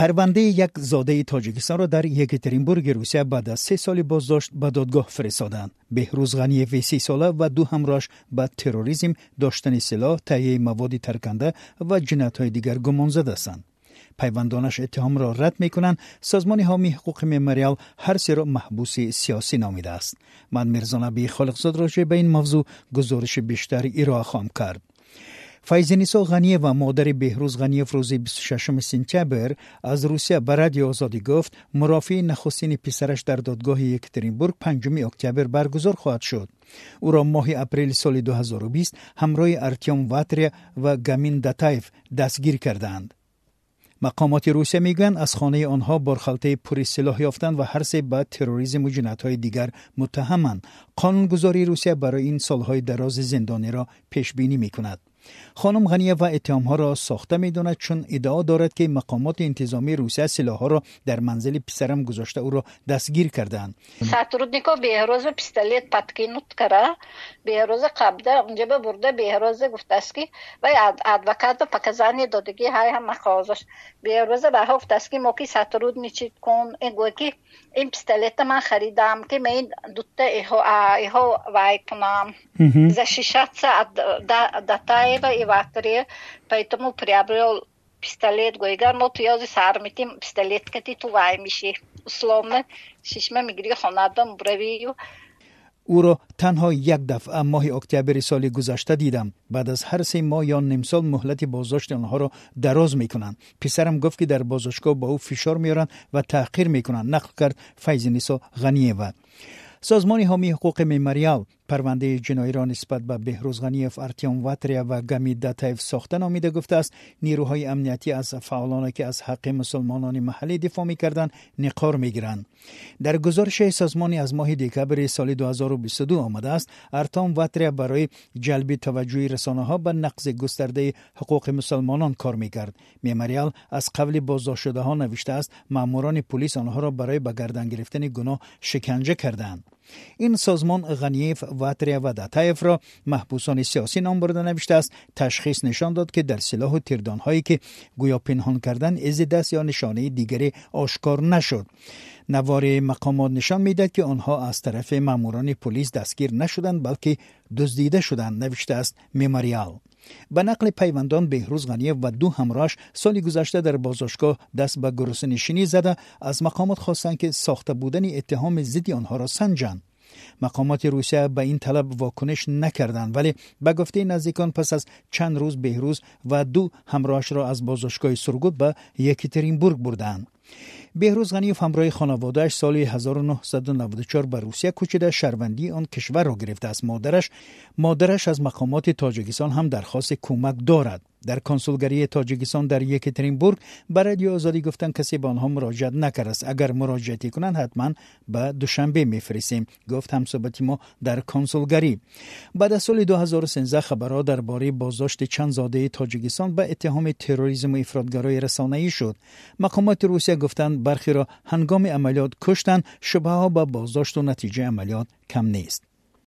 پرونده یک زاده تاجیکستان را در یکترینبورگ روسیه بعد از سه سال بازداشت به دادگاه فرستادند. بهروز غنیف سی ساله و دو همراهش به تروریسم داشتن سلاح تهیه مواد ترکنده و جنایت های دیگر گمان زده هستند. پیوندانش اتهام را رد می کنند سازمان حامی حقوق مموریال هر سه را محبوس سیاسی نامیده است. من میرزا نبی خالقزاد راجع به این موضوع گزارش بیشتری ارائه خواهم کرد. فایزنیسا غنیه و مادر بهروز غنیف روز 26 سپتامبر از روسیه به رادیو آزادی گفت مرافع نخستین پسرش در دادگاه یکترینبورگ 5 اکتبر برگزار خواهد شد او را ماه اپریل سال 2020 همراه ارتیوم واتریا و گامین داتایف دستگیر کردند مقامات روسیه می‌گویند از خانه آنها بارخلطه پری سلاح یافتند و هر سه به تروریسم و های دیگر متهمند قانونگذاری روسیه برای این سالهای دراز زندانی را хонум ғаниева иттиҳомҳоро сохта медонад чун иддао дорад ки мақомоти интизоми русия силоҳҳоро дар манзили писарам гузошта ӯро дастгир кардаанд. Сотрудников беҳроза пистолет подкинут кара беҳроза қабда унҷаба бурда беҳроза гуфтааст ки вай адвокату показания додагӣ ҳай ҳама хоҳозаш беҳроза барҳо гуфтааст ки мо ки сотрудничит кун гӯя ки ин пистолета ман харидам ки ма ин дутта иҳо вай кунам. За шишатса датаи небо и вахтаре, поэтому приобрел пистолет гӯйгар мо пиёзи сар митим пистолеткати ту вай миши. Усломи шишма мигири хонаба муравию ӯро танҳо як дафъа моҳи октябри соли гузашта дидам. Баъд аз ҳар се моҳ ё нимсол муҳлати боздошти онҳоро дароз мекунанд. Писарам гуфт ки дар бозошгоҳ ба ӯ фишор меоранд ва таъқир мекунанд. Нақл кард файзинисо ғаниева. Созмони ҳомии ҳуқуқи мемориал. پرونده جنایی را نسبت به بهروز غنیف ارتیام واتریا و گمی داتایف ساخته نامیده گفته است نیروهای امنیتی از فعالان که از حق مسلمانان محلی دفاع می کردن نقار می گیرند در گزارش سازمانی از ماه دکبر سال 2022 آمده است ارتام واتریا برای جلب توجه رسانه ها به نقض گسترده حقوق مسلمانان کار می کرد مموریال از قبل بازداشت شده ها نوشته است ماموران پلیس آنها را برای به گردن گرفتن گناه شکنجه کردند این سازمان غنیف و داتایف را محبوسان سیاسی نام برده نوشته است. تشخیص نشان داد که در سلاح و تیردان هایی که گویا پنهان کردن از دست یا نشانه دیگری آشکار نشد. نوار مقامات نشان می‌دهد که آنها از طرف ماموران پلیس دستگیر نشدند بلکه دزدیده شدند نوشته است مموریال به نقل پیوندان بهروز غنیه و دو همراهش سال گذشته در بازداشتگاه دست به گرسنشینی زده از مقامات خواستند که ساخته بودن اتهام ضد آنها را سنجند. مقامات روسیه به این طلب واکنش نکردند. ولی به گفته نزدیکان پس از چند روز بهروز و دو همراهش را از بازداشتگاه سرگوت به یکترینبورگ بردند. بهروز غنیوف همراه خانوادهش سال 1994 به روسیه کوچیده شهروندی آن کشور را گرفته است. مادرش مادرش از مقامات تاجیکستان هم درخواست کمک دارد. در کنسولگری تاجیکستان در یکترینبورگ به رادیو آزادی گفتن کسی به آنها مراجعت نکرده است. اگر مراجعتی کنند حتما به دوشنبه میفرستیم گفت همصحبت ما در کنسولگری. بعد از سال 2013 خبرها درباره بازداشت چند زاده تاجیکستان به اتهام تروریسم و افراطگرایی رسانه‌ای شد. مقامات روسیه گفتند برخی را هنگام عملیات کشتند شبه ها به بازداشت و نتیجه عملیات کم نیست.